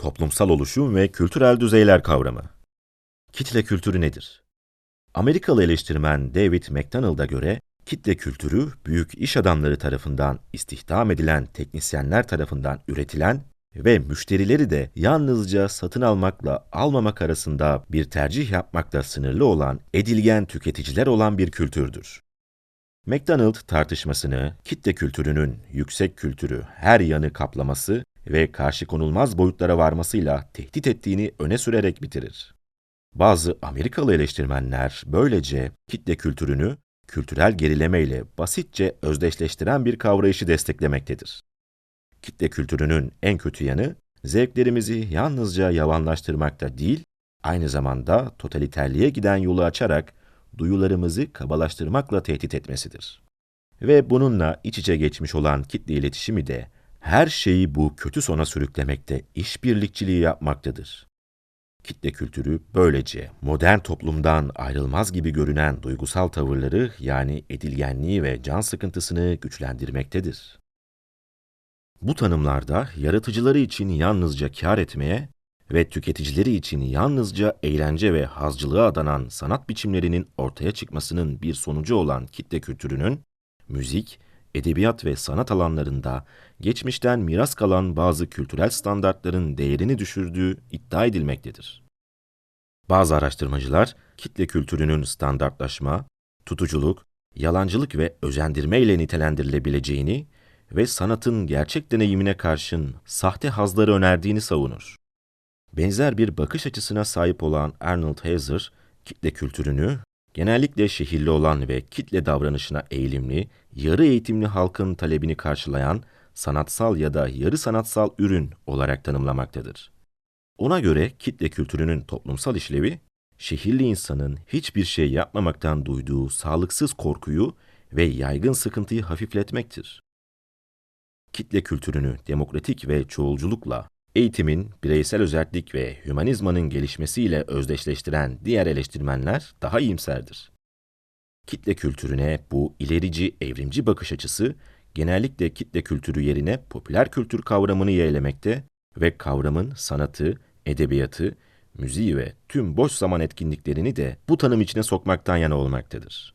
Toplumsal oluşum ve kültürel düzeyler kavramı. Kitle kültürü nedir? Amerikalı eleştirmen David McDonald'a göre kitle kültürü büyük iş adamları tarafından istihdam edilen teknisyenler tarafından üretilen ve müşterileri de yalnızca satın almakla almamak arasında bir tercih yapmakla sınırlı olan edilgen tüketiciler olan bir kültürdür. McDonald tartışmasını kitle kültürünün yüksek kültürü her yanı kaplaması ve karşı konulmaz boyutlara varmasıyla tehdit ettiğini öne sürerek bitirir. Bazı Amerikalı eleştirmenler böylece kitle kültürünü kültürel gerilemeyle basitçe özdeşleştiren bir kavrayışı desteklemektedir. Kitle kültürünün en kötü yanı, zevklerimizi yalnızca yavanlaştırmakta değil, aynı zamanda totaliterliğe giden yolu açarak duyularımızı kabalaştırmakla tehdit etmesidir. Ve bununla iç içe geçmiş olan kitle iletişimi de her şeyi bu kötü sona sürüklemekte işbirlikçiliği yapmaktadır. Kitle kültürü böylece modern toplumdan ayrılmaz gibi görünen duygusal tavırları yani edilgenliği ve can sıkıntısını güçlendirmektedir. Bu tanımlarda yaratıcıları için yalnızca kar etmeye ve tüketicileri için yalnızca eğlence ve hazcılığa adanan sanat biçimlerinin ortaya çıkmasının bir sonucu olan kitle kültürünün, müzik, edebiyat ve sanat alanlarında geçmişten miras kalan bazı kültürel standartların değerini düşürdüğü iddia edilmektedir. Bazı araştırmacılar, kitle kültürünün standartlaşma, tutuculuk, yalancılık ve özendirme ile nitelendirilebileceğini ve sanatın gerçek deneyimine karşın sahte hazları önerdiğini savunur. Benzer bir bakış açısına sahip olan Arnold Hazer, kitle kültürünü genellikle şehirli olan ve kitle davranışına eğilimli, yarı eğitimli halkın talebini karşılayan sanatsal ya da yarı sanatsal ürün olarak tanımlamaktadır. Ona göre kitle kültürünün toplumsal işlevi, şehirli insanın hiçbir şey yapmamaktan duyduğu sağlıksız korkuyu ve yaygın sıkıntıyı hafifletmektir. Kitle kültürünü demokratik ve çoğulculukla, eğitimin bireysel özellik ve hümanizmanın gelişmesiyle özdeşleştiren diğer eleştirmenler daha iyimserdir. Kitle kültürüne bu ilerici, evrimci bakış açısı genellikle kitle kültürü yerine popüler kültür kavramını yeğlemekte ve kavramın sanatı, edebiyatı, müziği ve tüm boş zaman etkinliklerini de bu tanım içine sokmaktan yana olmaktadır.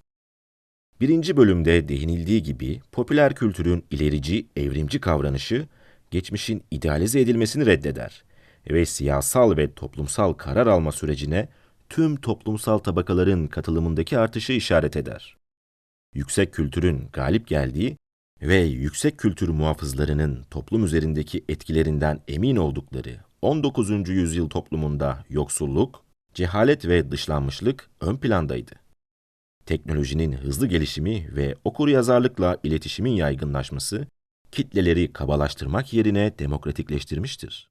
Birinci bölümde değinildiği gibi popüler kültürün ilerici, evrimci kavranışı, geçmişin idealize edilmesini reddeder ve siyasal ve toplumsal karar alma sürecine tüm toplumsal tabakaların katılımındaki artışı işaret eder. Yüksek kültürün galip geldiği ve yüksek kültür muhafızlarının toplum üzerindeki etkilerinden emin oldukları 19. yüzyıl toplumunda yoksulluk, cehalet ve dışlanmışlık ön plandaydı. Teknolojinin hızlı gelişimi ve okur yazarlıkla iletişimin yaygınlaşması, kitleleri kabalaştırmak yerine demokratikleştirmiştir.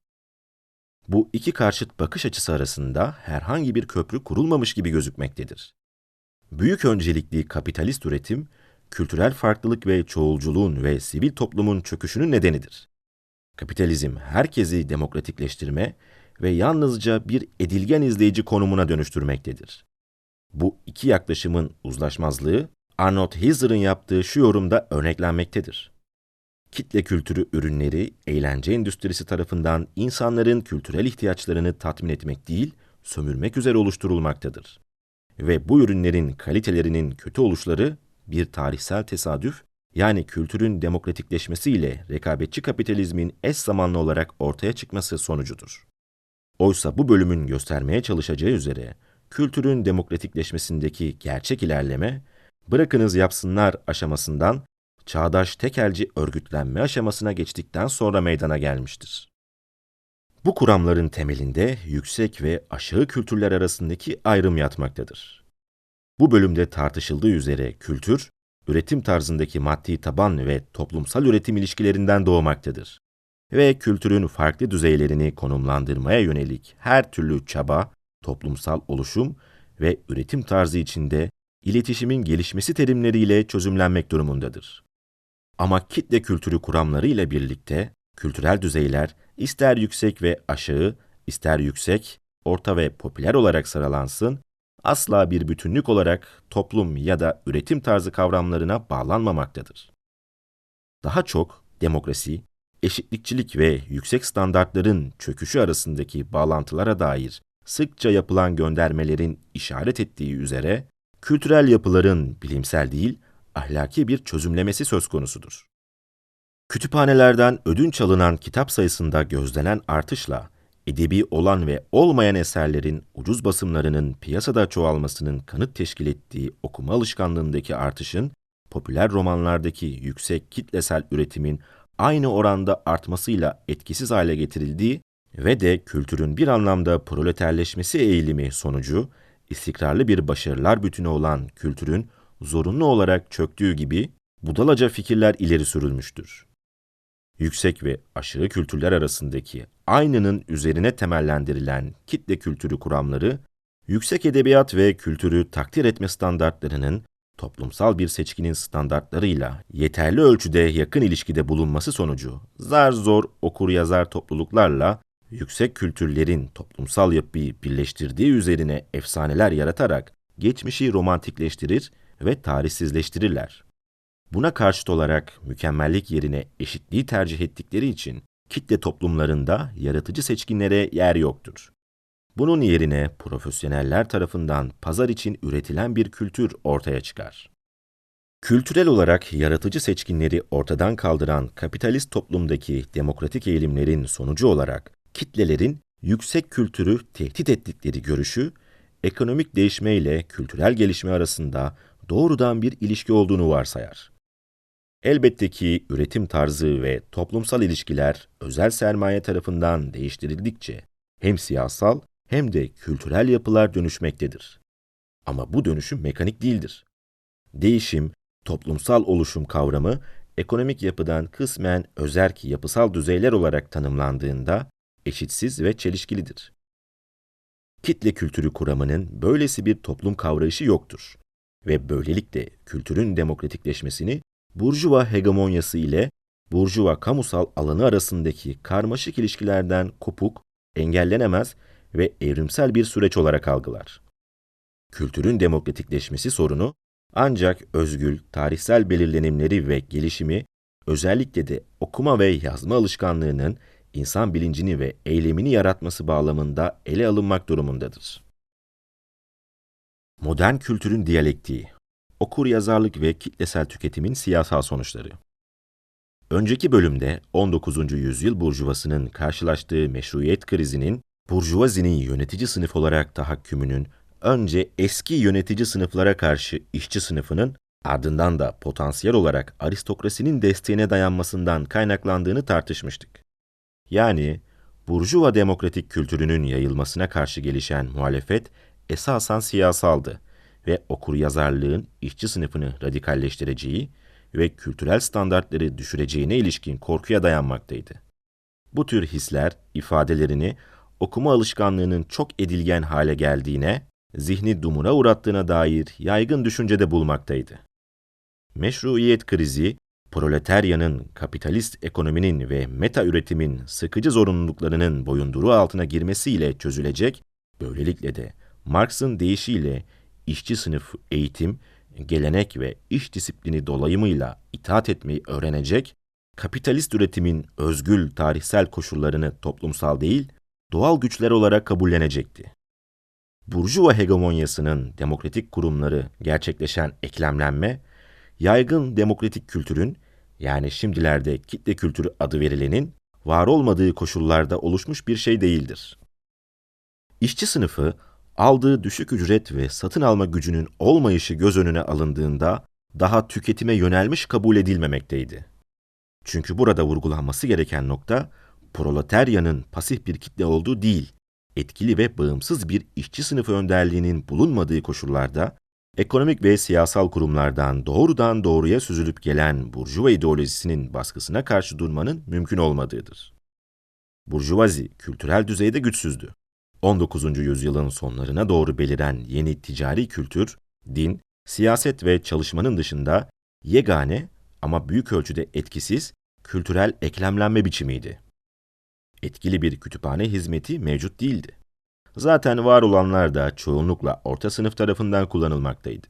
Bu iki karşıt bakış açısı arasında herhangi bir köprü kurulmamış gibi gözükmektedir. Büyük öncelikli kapitalist üretim, kültürel farklılık ve çoğulculuğun ve sivil toplumun çöküşünün nedenidir. Kapitalizm herkesi demokratikleştirme ve yalnızca bir edilgen izleyici konumuna dönüştürmektedir. Bu iki yaklaşımın uzlaşmazlığı Arnold Hazer'ın yaptığı şu yorumda örneklenmektedir. Kitle kültürü ürünleri eğlence endüstrisi tarafından insanların kültürel ihtiyaçlarını tatmin etmek değil, sömürmek üzere oluşturulmaktadır. Ve bu ürünlerin kalitelerinin kötü oluşları bir tarihsel tesadüf yani kültürün demokratikleşmesiyle rekabetçi kapitalizmin eş zamanlı olarak ortaya çıkması sonucudur. Oysa bu bölümün göstermeye çalışacağı üzere kültürün demokratikleşmesindeki gerçek ilerleme, bırakınız yapsınlar aşamasından çağdaş tekelci örgütlenme aşamasına geçtikten sonra meydana gelmiştir. Bu kuramların temelinde yüksek ve aşağı kültürler arasındaki ayrım yatmaktadır. Bu bölümde tartışıldığı üzere kültür, üretim tarzındaki maddi taban ve toplumsal üretim ilişkilerinden doğmaktadır. Ve kültürün farklı düzeylerini konumlandırmaya yönelik her türlü çaba, toplumsal oluşum ve üretim tarzı içinde iletişimin gelişmesi terimleriyle çözümlenmek durumundadır. Ama kitle kültürü kuramları ile birlikte kültürel düzeyler ister yüksek ve aşağı, ister yüksek, orta ve popüler olarak sıralansın, asla bir bütünlük olarak toplum ya da üretim tarzı kavramlarına bağlanmamaktadır. Daha çok demokrasi, eşitlikçilik ve yüksek standartların çöküşü arasındaki bağlantılara dair sıkça yapılan göndermelerin işaret ettiği üzere, kültürel yapıların bilimsel değil, ahlaki bir çözümlemesi söz konusudur. Kütüphanelerden ödünç alınan kitap sayısında gözlenen artışla, edebi olan ve olmayan eserlerin ucuz basımlarının piyasada çoğalmasının kanıt teşkil ettiği okuma alışkanlığındaki artışın, popüler romanlardaki yüksek kitlesel üretimin aynı oranda artmasıyla etkisiz hale getirildiği ve de kültürün bir anlamda proleterleşmesi eğilimi sonucu, istikrarlı bir başarılar bütünü olan kültürün zorunlu olarak çöktüğü gibi budalaca fikirler ileri sürülmüştür. Yüksek ve aşırı kültürler arasındaki aynının üzerine temellendirilen kitle kültürü kuramları, yüksek edebiyat ve kültürü takdir etme standartlarının toplumsal bir seçkinin standartlarıyla yeterli ölçüde yakın ilişkide bulunması sonucu zar zor okur yazar topluluklarla yüksek kültürlerin toplumsal yapıyı birleştirdiği üzerine efsaneler yaratarak geçmişi romantikleştirir ve tarihsizleştirirler. Buna karşıt olarak mükemmellik yerine eşitliği tercih ettikleri için kitle toplumlarında yaratıcı seçkinlere yer yoktur. Bunun yerine profesyoneller tarafından pazar için üretilen bir kültür ortaya çıkar. Kültürel olarak yaratıcı seçkinleri ortadan kaldıran kapitalist toplumdaki demokratik eğilimlerin sonucu olarak kitlelerin yüksek kültürü tehdit ettikleri görüşü, ekonomik değişme ile kültürel gelişme arasında doğrudan bir ilişki olduğunu varsayar. Elbette ki üretim tarzı ve toplumsal ilişkiler özel sermaye tarafından değiştirildikçe hem siyasal hem de kültürel yapılar dönüşmektedir. Ama bu dönüşüm mekanik değildir. Değişim, toplumsal oluşum kavramı ekonomik yapıdan kısmen özerk yapısal düzeyler olarak tanımlandığında eşitsiz ve çelişkilidir. Kitle kültürü kuramının böylesi bir toplum kavrayışı yoktur ve böylelikle kültürün demokratikleşmesini Burjuva hegemonyası ile Burjuva kamusal alanı arasındaki karmaşık ilişkilerden kopuk, engellenemez ve evrimsel bir süreç olarak algılar. Kültürün demokratikleşmesi sorunu ancak özgül, tarihsel belirlenimleri ve gelişimi, özellikle de okuma ve yazma alışkanlığının insan bilincini ve eylemini yaratması bağlamında ele alınmak durumundadır. Modern kültürün diyalektiği, okur yazarlık ve kitlesel tüketimin siyasal sonuçları. Önceki bölümde 19. yüzyıl burjuvasının karşılaştığı meşruiyet krizinin, burjuvazinin yönetici sınıf olarak tahakkümünün önce eski yönetici sınıflara karşı işçi sınıfının, ardından da potansiyel olarak aristokrasinin desteğine dayanmasından kaynaklandığını tartışmıştık. Yani burjuva demokratik kültürünün yayılmasına karşı gelişen muhalefet esasen siyasaldı ve okuryazarlığın işçi sınıfını radikalleştireceği ve kültürel standartları düşüreceğine ilişkin korkuya dayanmaktaydı. Bu tür hisler ifadelerini okuma alışkanlığının çok edilgen hale geldiğine, zihni dumura uğrattığına dair yaygın düşüncede bulmaktaydı. Meşruiyet krizi, proletaryanın kapitalist ekonominin ve meta üretimin sıkıcı zorunluluklarının boyunduruğu altına girmesiyle çözülecek, böylelikle de Marx'ın deyişiyle işçi sınıf eğitim, gelenek ve iş disiplini dolayımıyla itaat etmeyi öğrenecek, kapitalist üretimin özgül tarihsel koşullarını toplumsal değil, doğal güçler olarak kabullenecekti. Burjuva hegemonyasının demokratik kurumları gerçekleşen eklemlenme, yaygın demokratik kültürün, yani şimdilerde kitle kültürü adı verilenin, var olmadığı koşullarda oluşmuş bir şey değildir. İşçi sınıfı, aldığı düşük ücret ve satın alma gücünün olmayışı göz önüne alındığında daha tüketime yönelmiş kabul edilmemekteydi. Çünkü burada vurgulanması gereken nokta, proletaryanın pasif bir kitle olduğu değil, etkili ve bağımsız bir işçi sınıfı önderliğinin bulunmadığı koşullarda, ekonomik ve siyasal kurumlardan doğrudan doğruya süzülüp gelen burjuva ideolojisinin baskısına karşı durmanın mümkün olmadığıdır. Burjuvazi kültürel düzeyde güçsüzdü. 19. yüzyılın sonlarına doğru beliren yeni ticari kültür, din, siyaset ve çalışmanın dışında yegane ama büyük ölçüde etkisiz kültürel eklemlenme biçimiydi. Etkili bir kütüphane hizmeti mevcut değildi. Zaten var olanlar da çoğunlukla orta sınıf tarafından kullanılmaktaydı.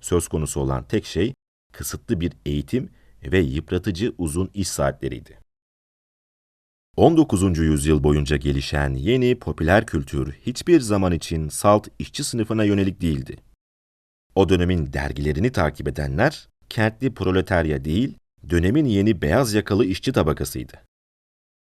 Söz konusu olan tek şey kısıtlı bir eğitim ve yıpratıcı uzun iş saatleriydi. 19. yüzyıl boyunca gelişen yeni popüler kültür hiçbir zaman için salt işçi sınıfına yönelik değildi. O dönemin dergilerini takip edenler, kentli proletarya değil, dönemin yeni beyaz yakalı işçi tabakasıydı.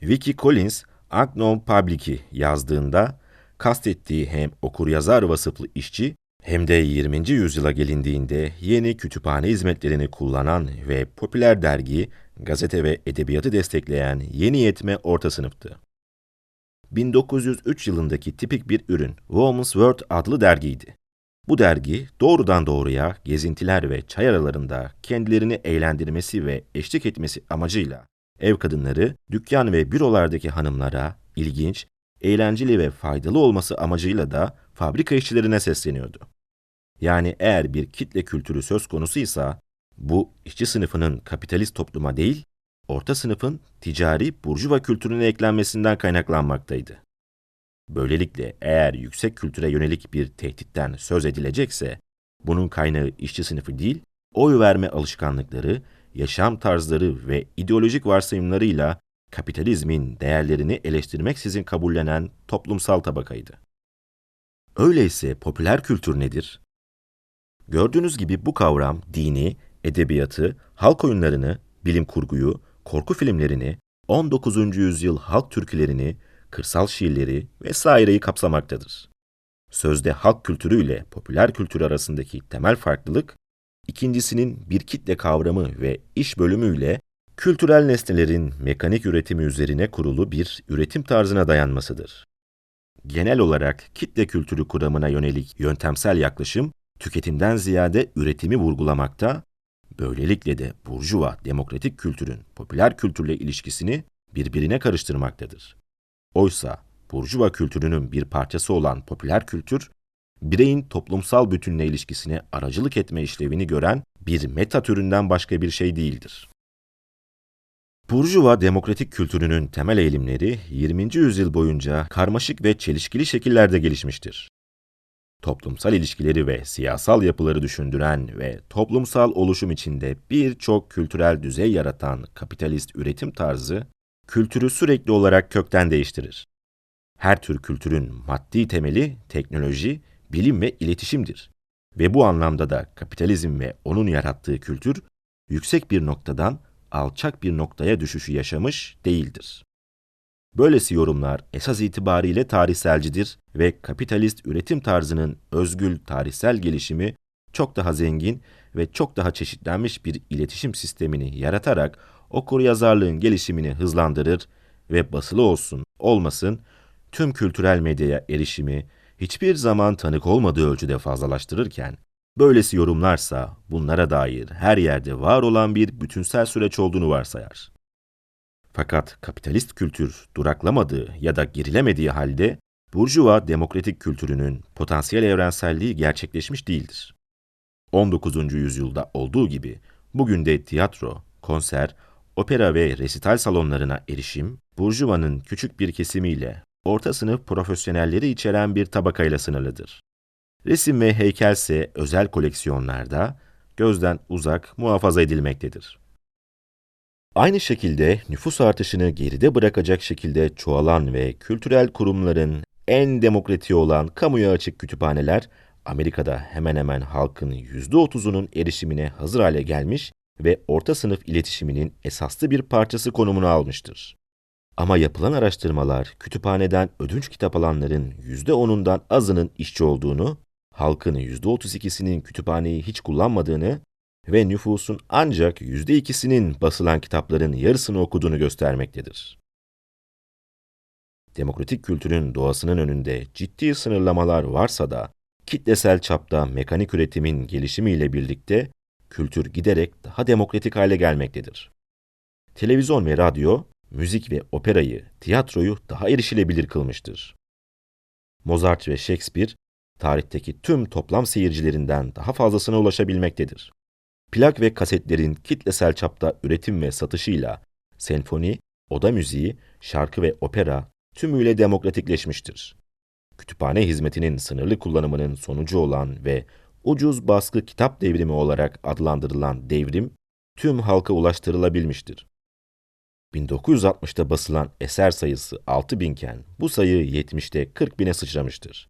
Vicky Collins, Agnon Public'i yazdığında, kastettiği hem okur-yazar vasıflı işçi, hem de 20. yüzyıla gelindiğinde yeni kütüphane hizmetlerini kullanan ve popüler dergi, gazete ve edebiyatı destekleyen yeni yetme orta sınıftı. 1903 yılındaki tipik bir ürün Woman's World adlı dergiydi. Bu dergi doğrudan doğruya gezintiler ve çay aralarında kendilerini eğlendirmesi ve eşlik etmesi amacıyla ev kadınları, dükkan ve bürolardaki hanımlara ilginç, eğlenceli ve faydalı olması amacıyla da fabrika işçilerine sesleniyordu. Yani eğer bir kitle kültürü söz konusuysa, bu işçi sınıfının kapitalist topluma değil, orta sınıfın ticari burjuva kültürüne eklenmesinden kaynaklanmaktaydı. Böylelikle eğer yüksek kültüre yönelik bir tehditten söz edilecekse, bunun kaynağı işçi sınıfı değil, oy verme alışkanlıkları, yaşam tarzları ve ideolojik varsayımlarıyla kapitalizmin değerlerini eleştirmeksizin kabullenen toplumsal tabakaydı. Öyleyse popüler kültür nedir? Gördüğünüz gibi bu kavram dini, edebiyatı, halk oyunlarını, bilim kurguyu, korku filmlerini, 19. yüzyıl halk türkülerini, kırsal şiirleri vesaireyi kapsamaktadır. Sözde halk kültürü ile popüler kültür arasındaki temel farklılık, ikincisinin bir kitle kavramı ve iş bölümüyle kültürel nesnelerin mekanik üretimi üzerine kurulu bir üretim tarzına dayanmasıdır. Genel olarak kitle kültürü kuramına yönelik yöntemsel yaklaşım, tüketimden ziyade üretimi vurgulamakta, böylelikle de burjuva demokratik kültürün popüler kültürle ilişkisini birbirine karıştırmaktadır. Oysa burjuva kültürünün bir parçası olan popüler kültür, bireyin toplumsal bütünle ilişkisine aracılık etme işlevini gören bir meta türünden başka bir şey değildir. Burjuva demokratik kültürünün temel eğilimleri 20. yüzyıl boyunca karmaşık ve çelişkili şekillerde gelişmiştir. Toplumsal ilişkileri ve siyasal yapıları düşündüren ve toplumsal oluşum içinde birçok kültürel düzey yaratan kapitalist üretim tarzı, kültürü sürekli olarak kökten değiştirir. Her tür kültürün maddi temeli teknoloji, bilim ve iletişimdir. Ve bu anlamda da kapitalizm ve onun yarattığı kültür, yüksek bir noktadan alçak bir noktaya düşüşü yaşamış değildir. Böylesi yorumlar esas itibariyle tarihselcidir ve kapitalist üretim tarzının özgül tarihsel gelişimi çok daha zengin ve çok daha çeşitlenmiş bir iletişim sistemini yaratarak okur yazarlığın gelişimini hızlandırır ve basılı olsun, olmasın, tüm kültürel medyaya erişimi hiçbir zaman tanık olmadığı ölçüde fazlalaştırırken, böylesi yorumlarsa bunlara dair her yerde var olan bir bütünsel süreç olduğunu varsayar. Fakat kapitalist kültür duraklamadığı ya da gerilemediği halde, Burjuva demokratik kültürünün potansiyel evrenselliği gerçekleşmiş değildir. 19. yüzyılda olduğu gibi bugün de tiyatro, konser, opera ve resital salonlarına erişim, Burjuva'nın küçük bir kesimiyle orta sınıf profesyonelleri içeren bir tabakayla sınırlıdır. Resim ve heykelse özel koleksiyonlarda gözden uzak muhafaza edilmektedir. Aynı şekilde nüfus artışını geride bırakacak şekilde çoğalan ve kültürel kurumların en demokratiği olan kamuya açık kütüphaneler, Amerika'da hemen hemen halkın %30'unun erişimine hazır hale gelmiş ve orta sınıf iletişiminin esaslı bir parçası konumunu almıştır. Ama yapılan araştırmalar kütüphaneden ödünç kitap alanların %10'undan azının işçi olduğunu, halkın %32'sinin kütüphaneyi hiç kullanmadığını ve nüfusun ancak %2'sinin basılan kitapların yarısını okuduğunu göstermektedir. Demokratik kültürün doğasının önünde ciddi sınırlamalar varsa da, kitlesel çapta mekanik üretimin gelişimiyle birlikte kültür giderek daha demokratik hale gelmektedir. Televizyon ve radyo, müzik ve operayı, tiyatroyu daha erişilebilir kılmıştır. Mozart ve Shakespeare, tarihteki tüm toplam seyircilerinden daha fazlasına ulaşabilmektedir. Plak ve kasetlerin kitlesel çapta üretim ve satışıyla senfoni, oda müziği, şarkı ve opera tümüyle demokratikleşmiştir. Kütüphane hizmetinin sınırlı kullanımının sonucu olan ve ucuz baskı kitap devrimi olarak adlandırılan devrim tüm halka ulaştırılabilmiştir. 1960'ta basılan eser sayısı 6000 iken bu sayı 70'te 40 bine sıçramıştır.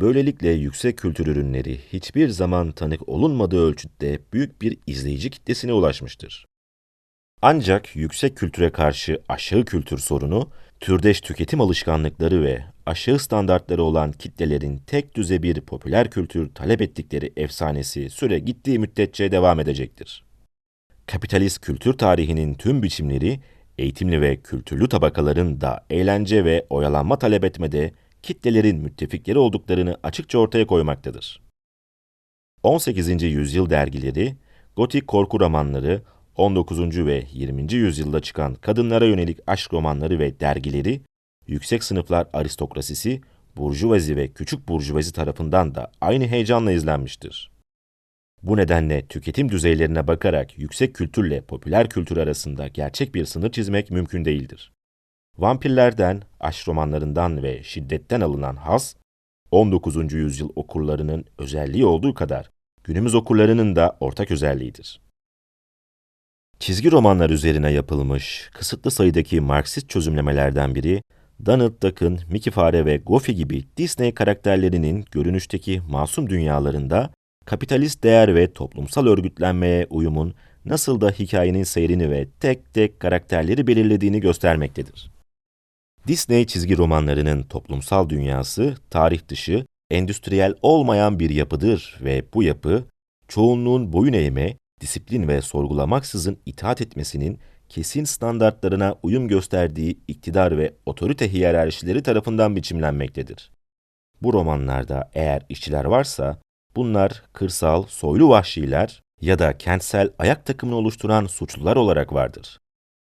Böylelikle yüksek kültür ürünleri hiçbir zaman tanık olunmadığı ölçütte büyük bir izleyici kitlesine ulaşmıştır. Ancak yüksek kültüre karşı aşağı kültür sorunu, türdeş tüketim alışkanlıkları ve aşağı standartları olan kitlelerin tek düze bir popüler kültür talep ettikleri efsanesi süre gittiği müddetçe devam edecektir. Kapitalist kültür tarihinin tüm biçimleri, eğitimli ve kültürlü tabakaların da eğlence ve oyalanma talep etmede kitlelerin müttefikleri olduklarını açıkça ortaya koymaktadır. 18. yüzyıl dergileri, gotik korku romanları, 19. ve 20. yüzyılda çıkan kadınlara yönelik aşk romanları ve dergileri, yüksek sınıflar aristokrasisi, burjuvazi ve küçük burjuvazi tarafından da aynı heyecanla izlenmiştir. Bu nedenle tüketim düzeylerine bakarak yüksek kültürle popüler kültür arasında gerçek bir sınır çizmek mümkün değildir. Vampirlerden, aşk romanlarından ve şiddetten alınan haz, 19. yüzyıl okurlarının özelliği olduğu kadar günümüz okurlarının da ortak özelliğidir. Çizgi romanlar üzerine yapılmış kısıtlı sayıdaki Marksist çözümlemelerden biri, Donald Duck'ın Mickey Fare ve Goofy gibi Disney karakterlerinin görünüşteki masum dünyalarında kapitalist değer ve toplumsal örgütlenmeye uyumun nasıl da hikayenin seyrini ve tek tek karakterleri belirlediğini göstermektedir. Disney çizgi romanlarının toplumsal dünyası tarih dışı, endüstriyel olmayan bir yapıdır ve bu yapı çoğunluğun boyun eğme, disiplin ve sorgulamaksızın itaat etmesinin kesin standartlarına uyum gösterdiği iktidar ve otorite hiyerarşileri tarafından biçimlenmektedir. Bu romanlarda eğer işçiler varsa, bunlar kırsal, soylu vahşiler ya da kentsel ayak takımını oluşturan suçlular olarak vardır.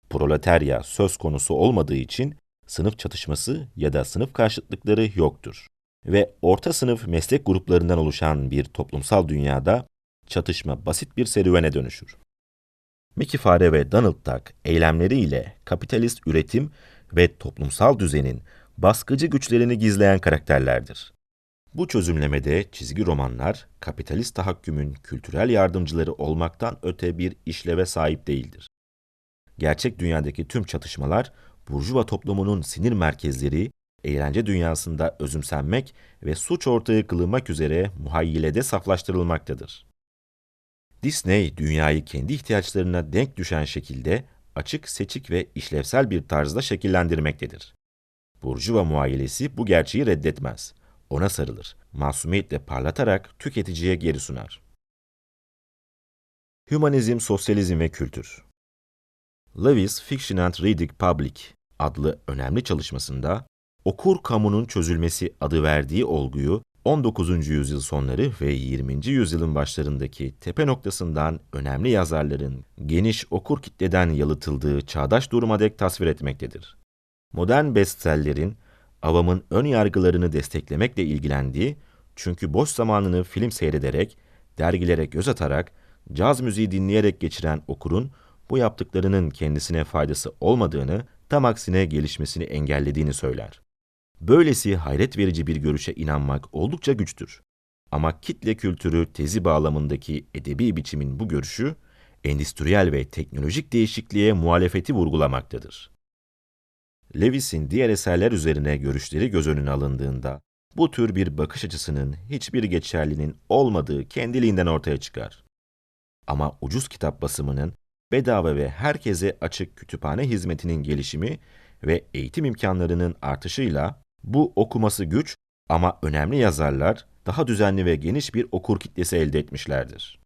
Proletarya söz konusu olmadığı için sınıf çatışması ya da sınıf karşıtlıkları yoktur. Ve orta sınıf meslek gruplarından oluşan bir toplumsal dünyada çatışma basit bir serüvene dönüşür. Mickey Fare ve Donald Duck eylemleriyle kapitalist üretim ve toplumsal düzenin baskıcı güçlerini gizleyen karakterlerdir. Bu çözümlemede çizgi romanlar kapitalist tahakkümün kültürel yardımcıları olmaktan öte bir işleve sahip değildir. Gerçek dünyadaki tüm çatışmalar Burjuva toplumunun sinir merkezleri, eğlence dünyasında özümsenmek ve suç ortağı kılınmak üzere muhayyilede saflaştırılmaktadır. Disney, dünyayı kendi ihtiyaçlarına denk düşen şekilde açık, seçik ve işlevsel bir tarzda şekillendirmektedir. Burjuva muayyilesi bu gerçeği reddetmez. Ona sarılır, masumiyetle parlatarak tüketiciye geri sunar. Hümanizm, Sosyalizm ve Kültür Lewis Fiction and Reading Public adlı önemli çalışmasında okur kamunun çözülmesi adı verdiği olguyu 19. yüzyıl sonları ve 20. yüzyılın başlarındaki tepe noktasından önemli yazarların geniş okur kitleden yalıtıldığı çağdaş duruma dek tasvir etmektedir. Modern bestsellerin avamın ön yargılarını desteklemekle ilgilendiği çünkü boş zamanını film seyrederek, dergilere göz atarak, caz müziği dinleyerek geçiren okurun bu yaptıklarının kendisine faydası olmadığını, tam aksine gelişmesini engellediğini söyler. Böylesi hayret verici bir görüşe inanmak oldukça güçtür. Ama kitle kültürü tezi bağlamındaki edebi biçimin bu görüşü, endüstriyel ve teknolojik değişikliğe muhalefeti vurgulamaktadır. Lewis'in diğer eserler üzerine görüşleri göz önüne alındığında, bu tür bir bakış açısının hiçbir geçerliliğinin olmadığı kendiliğinden ortaya çıkar. Ama ucuz kitap basımının bedava ve herkese açık kütüphane hizmetinin gelişimi ve eğitim imkanlarının artışıyla bu okuması güç ama önemli yazarlar daha düzenli ve geniş bir okur kitlesi elde etmişlerdir.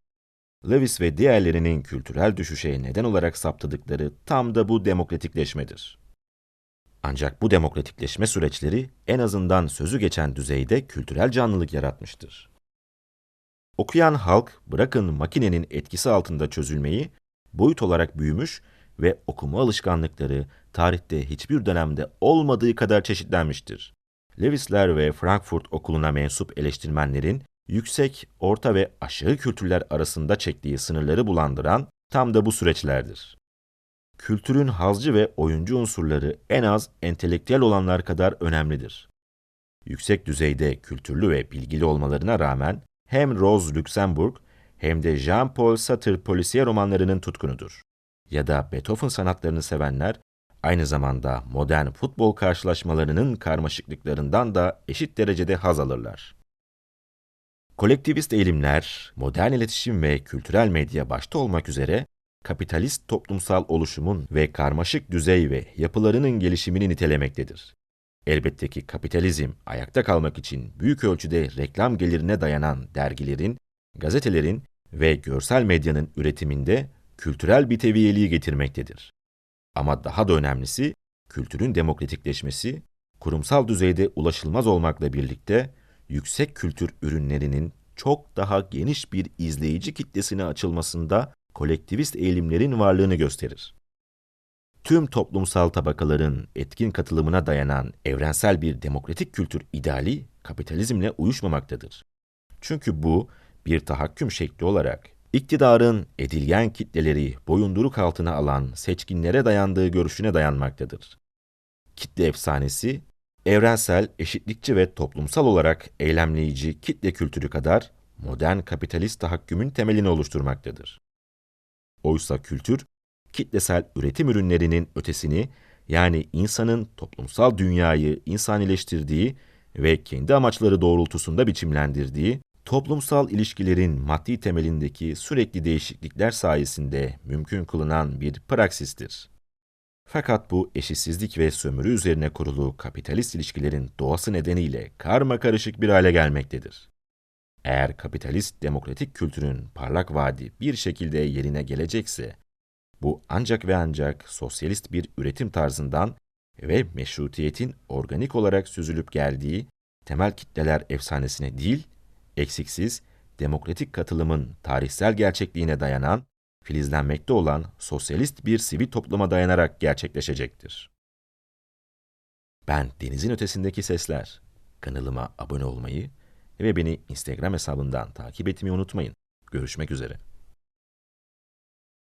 Lewis ve diğerlerinin kültürel düşüşe neden olarak saptadıkları tam da bu demokratikleşmedir. Ancak bu demokratikleşme süreçleri en azından sözü geçen düzeyde kültürel canlılık yaratmıştır. Okuyan halk bırakın makinenin etkisi altında çözülmeyi boyut olarak büyümüş ve okuma alışkanlıkları tarihte hiçbir dönemde olmadığı kadar çeşitlenmiştir. Lewisler ve Frankfurt okuluna mensup eleştirmenlerin yüksek, orta ve aşağı kültürler arasında çektiği sınırları bulandıran tam da bu süreçlerdir. Kültürün hazcı ve oyuncu unsurları en az entelektüel olanlar kadar önemlidir. Yüksek düzeyde kültürlü ve bilgili olmalarına rağmen hem Rose Luxemburg hem de Jean-Paul Sartre polisiye romanlarının tutkunudur. ya da Beethoven sanatlarını sevenler aynı zamanda modern futbol karşılaşmalarının karmaşıklıklarından da eşit derecede haz alırlar. Kolektivist eğilimler, modern iletişim ve kültürel medya başta olmak üzere kapitalist toplumsal oluşumun ve karmaşık düzey ve yapılarının gelişimini nitelemektedir. Elbette ki kapitalizm ayakta kalmak için büyük ölçüde reklam gelirine dayanan dergilerin, gazetelerin ve görsel medyanın üretiminde kültürel bir teviyeliği getirmektedir. Ama daha da önemlisi, kültürün demokratikleşmesi, kurumsal düzeyde ulaşılmaz olmakla birlikte yüksek kültür ürünlerinin çok daha geniş bir izleyici kitlesine açılmasında kolektivist eğilimlerin varlığını gösterir. Tüm toplumsal tabakaların etkin katılımına dayanan evrensel bir demokratik kültür ideali kapitalizmle uyuşmamaktadır. Çünkü bu bir tahakküm şekli olarak iktidarın edilgen kitleleri boyunduruk altına alan seçkinlere dayandığı görüşüne dayanmaktadır. Kitle efsanesi, evrensel, eşitlikçi ve toplumsal olarak eylemleyici kitle kültürü kadar modern kapitalist tahakkümün temelini oluşturmaktadır. Oysa kültür, kitlesel üretim ürünlerinin ötesini, yani insanın toplumsal dünyayı insanileştirdiği ve kendi amaçları doğrultusunda biçimlendirdiği, toplumsal ilişkilerin maddi temelindeki sürekli değişiklikler sayesinde mümkün kılınan bir praksistir. Fakat bu eşitsizlik ve sömürü üzerine kurulu kapitalist ilişkilerin doğası nedeniyle karma karışık bir hale gelmektedir. Eğer kapitalist demokratik kültürün parlak vaadi bir şekilde yerine gelecekse, bu ancak ve ancak sosyalist bir üretim tarzından ve meşrutiyetin organik olarak süzülüp geldiği temel kitleler efsanesine değil, eksiksiz, demokratik katılımın tarihsel gerçekliğine dayanan, filizlenmekte olan sosyalist bir sivil topluma dayanarak gerçekleşecektir. Ben Denizin Ötesindeki Sesler. Kanalıma abone olmayı ve beni Instagram hesabından takip etmeyi unutmayın. Görüşmek üzere.